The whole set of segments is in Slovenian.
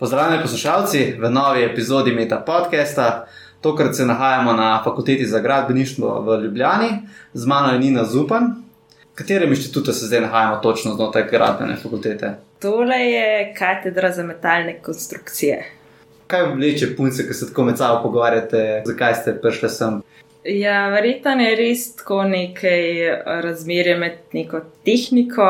Pozdravljeni poslušalci v novi epizodi Meta podcasta. Tokrat se nahajamo na fakulteti za gradbeništvo v Ljubljani, z mano je Nina Zupan. V katerem inštitutu se zdaj nahajamo točno znotraj gradbene fakultete? Tole je katedra za metalne konstrukcije. Kaj vleče punce, ki se tako med sabo pogovarjate, zakaj ste prišli sem? Ja, verjetno je res tako nekaj razmerja med neko tehniko,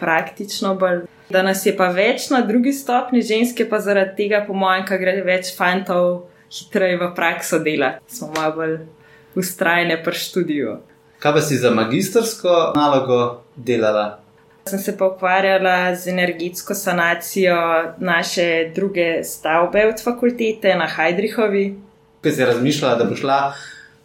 praktično bolj. Da nas je pa več na drugi stopni, ženske pa zaradi tega, po mojem, ker gre več fantov hitreje v prakso delati, smo malo bolj ustrajne pri študiju. Kaj pa si za magistrsko nalogo delala? Sem se pa ukvarjala z energetsko sanacijo naše druge stavbe od fakultete na Heidrichovi. Kaj si razmišljala, da bo šla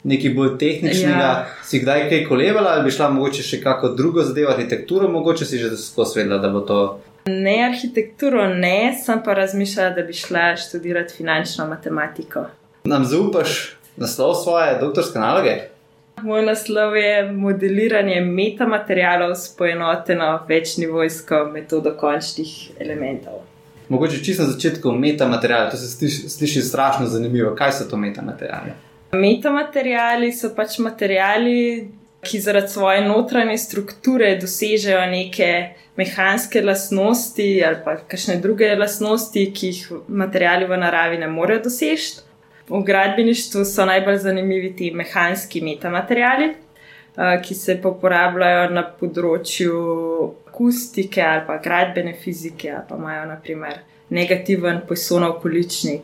nekaj bolj tehničnega? Ja. Si kdaj kaj kolevala ali bi šla mogoče še kako drugo zadevo, arhitekturo, mogoče si že skozi vedela, da bo to. Ne arhitekturo, ne, sem pa razmišljala, da bi šla študirati finančno matematiko. Nam zaupaš naslov svoje doktorske naloge? Moj naslov je modeliranje metamaterialov s poenoteno večnivojsko metodo končnih elementov. Mogoče čisto na začetku metamateriale, to se sliši, sliši strašno zanimivo. Kaj so to metamateriale? Metamateriali so pač materijali, ki zaradi svoje notranje strukture dosežejo neke mehanske lastnosti ali pa kakšne druge lastnosti, ki jih materijali v naravi ne morejo doseči. V gradbeništvu so najbolj zanimivi ti mehanski metamateriali, ki se uporabljajo na področju akustike ali pa gradbene fizike, ali pa imajo naprimer negativen pojsonov količnik.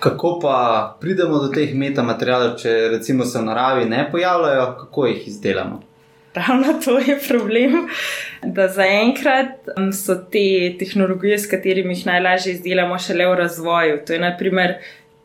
Kako pa pridemo do teh metamaterialov, če recimo se v naravi ne pojavljajo, kako jih izdelamo? Ravno to je problem, da zaenkrat so te tehnologije, s katerimi jih najlažje izdelamo, šele v razvoju. To je naprimer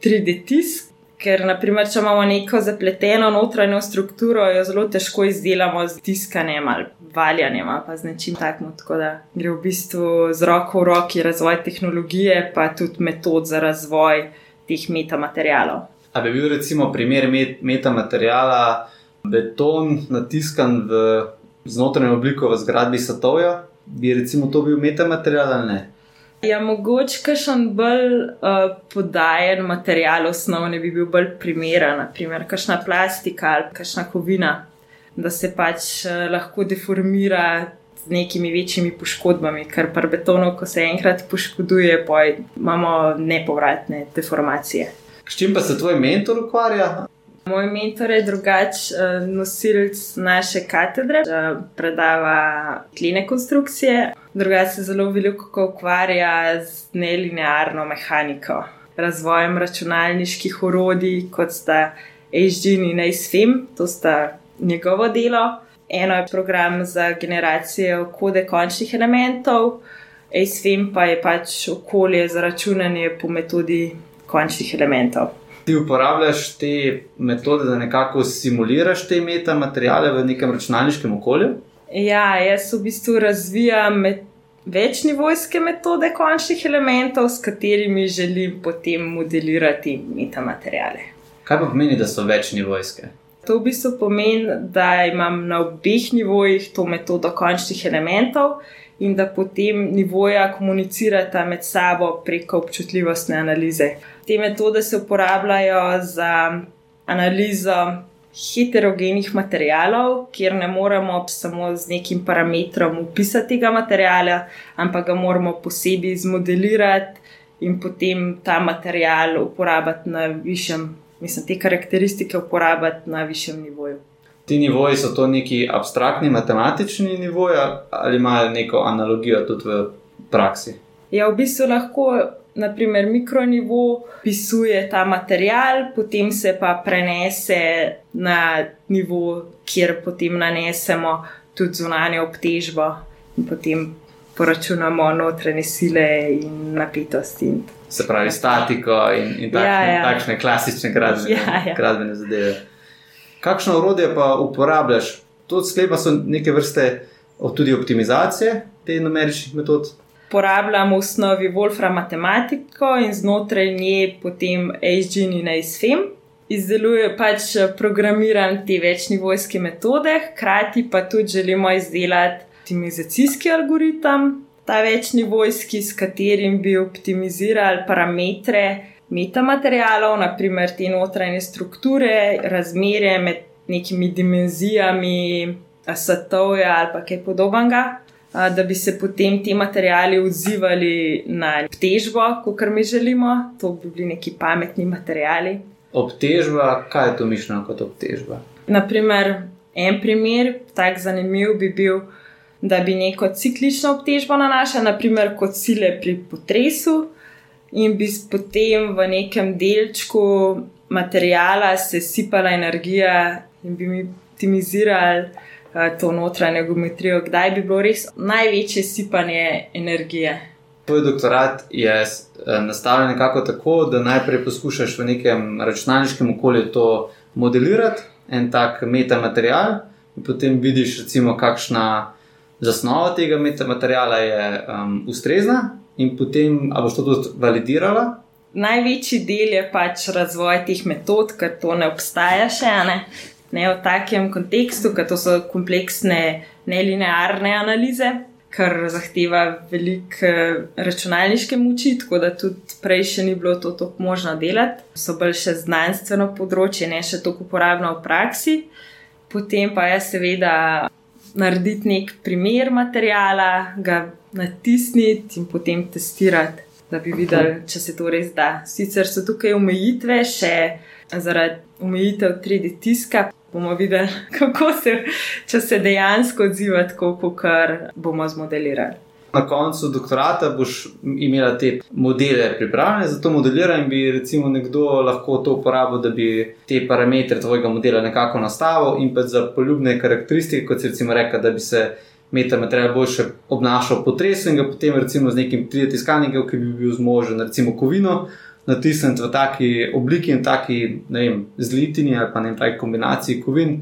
3D tisk, ker naprimer, če imamo neko zapleteno notranjo strukturo, jo zelo težko izdelamo z tiskanjem ali valjanjem ali pa z nečim takim. Tako da gre v bistvu z roko v roki razvoj tehnologije, pa tudi metod za razvoj teh metamaterialov. A bi bil recimo primer met metamateriala beton natiskan v znotraj obliko v zgradbi Satovja? Bi recimo to bil metamaterial ali ne? Ja, mogoče kakšen bolj uh, podajen material osnovni bi bil bolj primeren, naprimer kakšna plastika ali kakšna kovina, da se pač uh, lahko deformira z nekimi večjimi poškodbami, ker pri betonu, ko se enkrat poškoduje, pa imamo nepovratne deformacije. S čim pa se tvoj mentor ukvarja? Moj mentor je drugačen nosilec naše katedre, predava kline konstrukcije, drugače se zelo veliko ukvarja z nelinearno mehaniko, razvojem računalniških orodij, kot sta HGN in ACFIM, to sta njegovo delo. Eno je program za generacijo kode končnih elementov, ASVM pa je pač okolje za računanje po metodi končnih elementov. Ti uporabljaš te metode, da nekako simuliraš te metamateriale v nekem računalniškem okolju? Ja, jaz v bistvu razvijam met večnivojske metode končnih elementov, s katerimi želim potem modelirati metamateriale. Kaj pa pomeni, da so večnivojske? To v bistvu pomeni, da imam na obeh nivojih to metodo končnih elementov in da potem nivoja komunicirata med sabo preko občutljivostne analize. Te metode se uporabljajo za analizo heterogenih materialov, kjer ne moremo samo z nekim parametrom upisati tega materijala, ampak ga moramo posebej zmodelirati in potem ta material uporabiti na višjem mislim, te karakteristike uporabljati na višjem nivoju. Ti nivoji so to neki abstraktni, matematični nivoji ali imajo neko analogijo tudi v praksi? Ja, v bistvu lahko, naprimer, mikronivo pisuje ta material, potem se pa prenese na nivo, kjer potem nanesemo tudi zunanje obtežbo in potem poračunamo notranje sile in napetosti. Se pravi, statiko in, in takšne, ja, ja. takšne klasične gradbene, ja, ja. gradbene zadeve. Kakšno orodje pa uporabljaš? To sklepa so neke vrste tudi optimizacije teh numeričnih metod. Uporabljam v osnovi Wolfram matematiko in znotraj nje potem HGN in ASFM. Izdeluje pač programiran te večnivojske metode, hkrati pa tudi želimo izdelati optimizacijski algoritem, ta večnivojski, s katerim bi optimizirali parametre metamaterialov, naprimer te notranje strukture, razmerje med nekimi dimenzijami, satovja ali pa kaj podobnega. Da bi se potem ti materiali odzivali na težbo, kot mi želimo, to bi bili neki pametni materiali. Obtežba, kaj je to mišljeno kot obtežba? Naprimer, en primer, tak zanimiv bi bil, da bi neko ciklično obtežbo nanašal, naprimer kot sile pri potresu, in bi potem v nekem delčku materijala se sipala energija in bi mi optimizirali uh, to notranjo geometrijo, kdaj bi bilo res največje sipanje energije. Tvoj doktorat je eh, nastavljen nekako tako, da najprej poskušaš v nekem računalniškem okolju to modelirati, en tak metamaterial, in potem vidiš, recimo, kakšna zasnova tega metamateriala je um, ustrezna, in potem, ali boš to tudi validirala? Največji del je pač razvoj teh metod, ker to ne obstaja še ne, ne v takem kontekstu, ker to so kompleksne, nelinearne analize, kar zahteva veliko eh, računalniške moči, tako da tudi prej še ni bilo to tako možno delati. So bolj še znanstveno področje, ne še tako uporabno v praksi. Potem pa je seveda narediti nek primer materijala, ga natisniti in potem testirati, da bi videli, če se to res da. Sicer so tukaj omejitve, še zaradi omejitev 3D tiska. Bomo videli, kako se, če se dejansko odziva tako, kot bomo zmodelirali na koncu doktorata boš imela te modele pripravljene za to modeliranje, in bi recimo nekdo lahko to uporabil, da bi te parametre tvojega modela nekako nastavil in pa za poljubne karakteristike, kot si recimo rekel, da bi se metamaterial boljše obnašal po potresu in ga potem recimo z nekim 3D tiskalnikom, ki bi bil zmožen recimo kovino. Natisniti v taki obliki in taki, ne vem, zlitini ali pa ne vem, taki kombinaciji kovin,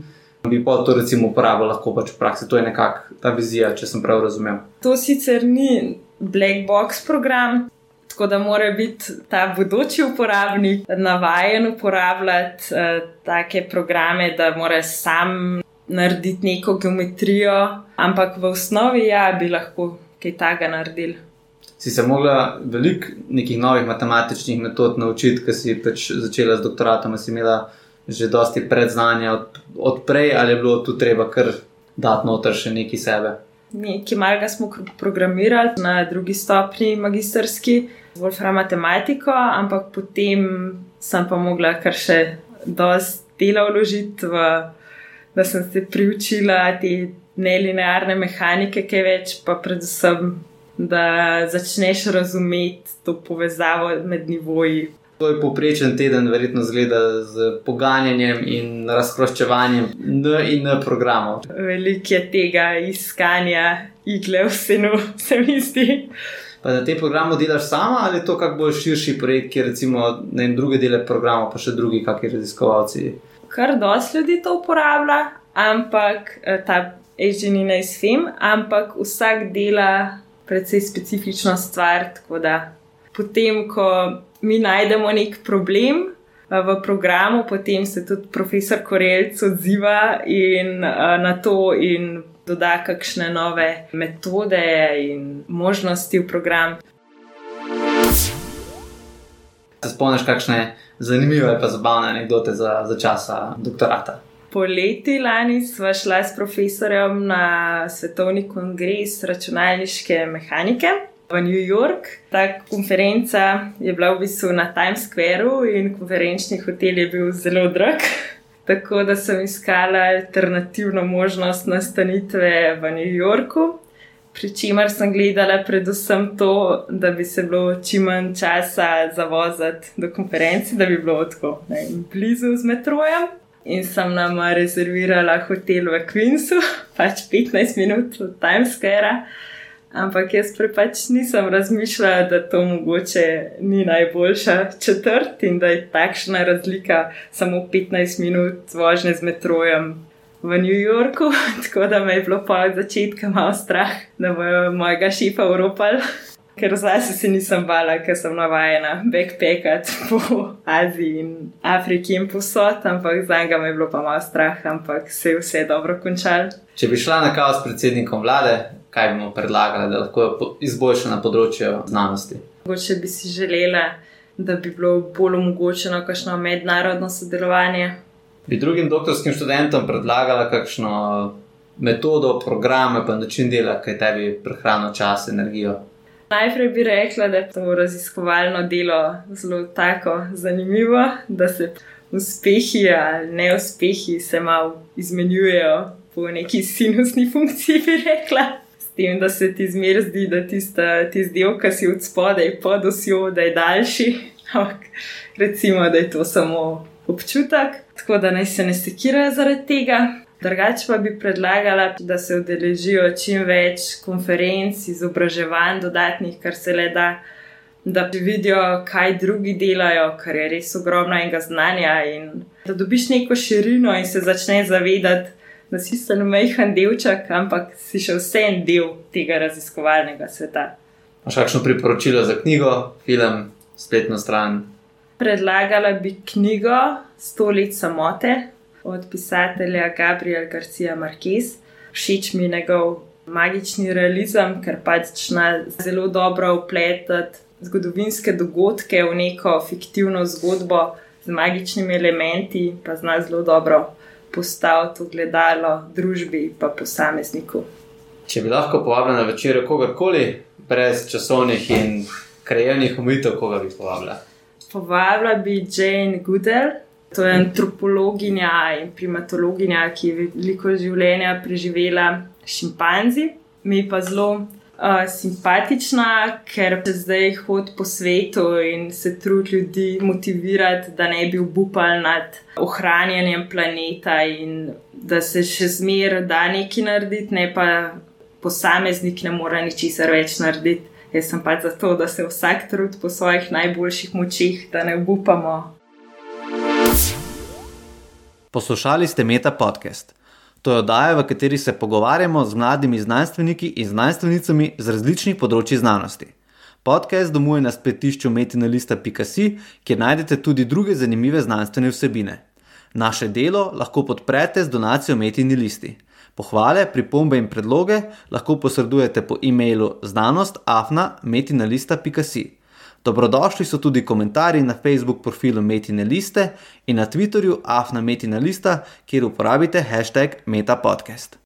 bi pa to recimo uporabljal lahko pač v praksi. To je nekako ta vizija, če sem prav razumel. To sicer ni black box program. Tako da mora biti ta bodoči uporabnik navaden uporabljati uh, take programe, da mora sam narediti neko geometrijo, ampak v osnovi ja, bi lahko kaj takega naredili. Si se mogla veliko nekih novih matematičnih metod naučiti, ker si pač začela z doktoratom, si imela že dosti predznanja od, od prej, ali je bilo tu treba kar dati noter še nekaj sebe. Nekaj malega smo programirali na drugi stopni magistrski, bolj fra matematiko, ampak potem sem pa mogla kar še dosti dela vložiti, v, da sem se priučila te nelinearne mehanike, kaj več, pa predvsem, da začneš razumeti to povezavo med nivoji To je poprečen teden, verjetno zgleda z poganjanjem in razproščevanjem N in N programov. Veliko je tega iskanja, igle v senu, se mi zdi. Pa na tem programu delaš sama ali je to kak bolj širši projekt, kjer recimo na druge dele programa, pa še drugi kakšni raziskovalci? Kar dosti ljudi to uporablja, ampak eh, ta agent ni najsfem, ampak vsak dela precej specifično stvar, tako da potem, ko mi najdemo nek problem v programu, potem se tudi profesor Korelc odziva in, na to in doda kakšne nove metode in možnosti v program. Se spomniš, kakšne zanimive ali pa zabavne anekdote za, za časa doktorata? Poleti lani sva šla s profesorjem na svetovni kongres računalniške mehanike v New York. Ta konferenca je bila v bistvu na Times Square in konferenčni hotel je bil zelo drag. Tako da sem iskala alternativno možnost nastanitve v New Yorku, pri čemer sem gledala predvsem to, da bi se bilo čim manj časa zavozati do konference, da bi bilo tako blizu z metrojem. In sem nam rezervirala hotel v Queensu, pač 15 minut od Times Square. Ampak jaz prepač nisem razmišljala, da to mogoče ni najboljša četrt in da je takšna razlika samo 15 minut vožnje z metrojem v New Yorku. Tako da me je bilo pa od začetka malo strah, da bo mojega šipa uropal. Ker zase se nisem bala, ker sem navajena backpackati po Aziji in Afriki in posod, ampak za njega me je bilo pa malo strah, ampak se je vse dobro končalo. Če bi šla na kaos s predsednikom vlade, kaj bomo predlagali, da lahko izboljša na področju znanosti. Mogoče bi si želela, da bi bilo bolj omogočeno kakšno mednarodno sodelovanje. Bi drugim doktorskim študentom predlagala kakšno metodo, programe, pa način dela, ki tebi prehranijo čas, energijo. Najprej bi rekla, da je to raziskovalno delo zelo tako zanimivo, da se uspehi ali neuspehi se malo izmenjujejo po neki sinusni funkciji, bi rekla. Tem, da se ti zmer zdi, da tista, tisti del, ki si od spodaj pod osjo, da je daljši. Ampak recimo, da je to samo občutek, tako da naj se ne sekirajo zaradi tega. Drugače pa bi predlagala, da se udeležijo čim več konferenc, izobraževanj, dodatnih, kar se le da, da vidijo, kaj drugi delajo, kar je res ogromno enega znanja. Da dobiš neko širino in se začneš zavedati, da si samo majhen delček, ampak si še vse en del tega raziskovalnega sveta. Máš kakšno priporočilo za knjigo, film, spletno stran? Predlagala bi knjigo Sto let samote od pisatelja Gabriela Garcia Marquez. Všeč mi je njegov magični realizem, ker pač zna zelo dobro upletati zgodovinske dogodke v neko fiktivno zgodbo z magičnimi elementi, pa zna zelo dobro postaviti ogledalo družbi in posamezniku. Če bi lahko povabila na večer kogarkoli, brez časovnih in krajevnih omitev, koga bi povabila? Povabila bi Jane Goodell, To je antropologinja in primatologinja, ki je veliko življenja preživela s šimpanzi. Mi pa zelo uh, simpatična, ker se zdaj hodi po svetu in se trudi ljudi motivirati, da ne bi obupali nad ohranjanjem planeta in da se še zmeraj da nekaj narediti, ne pa posameznik ne more ničesar več narediti. Jaz sem pač zato, da se vsak trud po svojih najboljših močeh, da ne obupamo. Poslušali ste Meta podcast. To je oddaja, v kateri se pogovarjamo z mladimi znanstveniki in znanstvenicami z različnih področji znanosti. Podcast domuje na spletišču metinalista.si, kjer najdete tudi druge zanimive znanstvene vsebine. Naše delo lahko podprete z donacijo Metinalisti. Pohvale, pripombe in predloge lahko posredujete po e-mailu znanost.afna.metinalista.si. Dobrodošli so tudi komentarji na Facebook profilu Metine Liste in na Twitterju Afna Metina Lista, kjer uporabite hashtag MetaPodcast.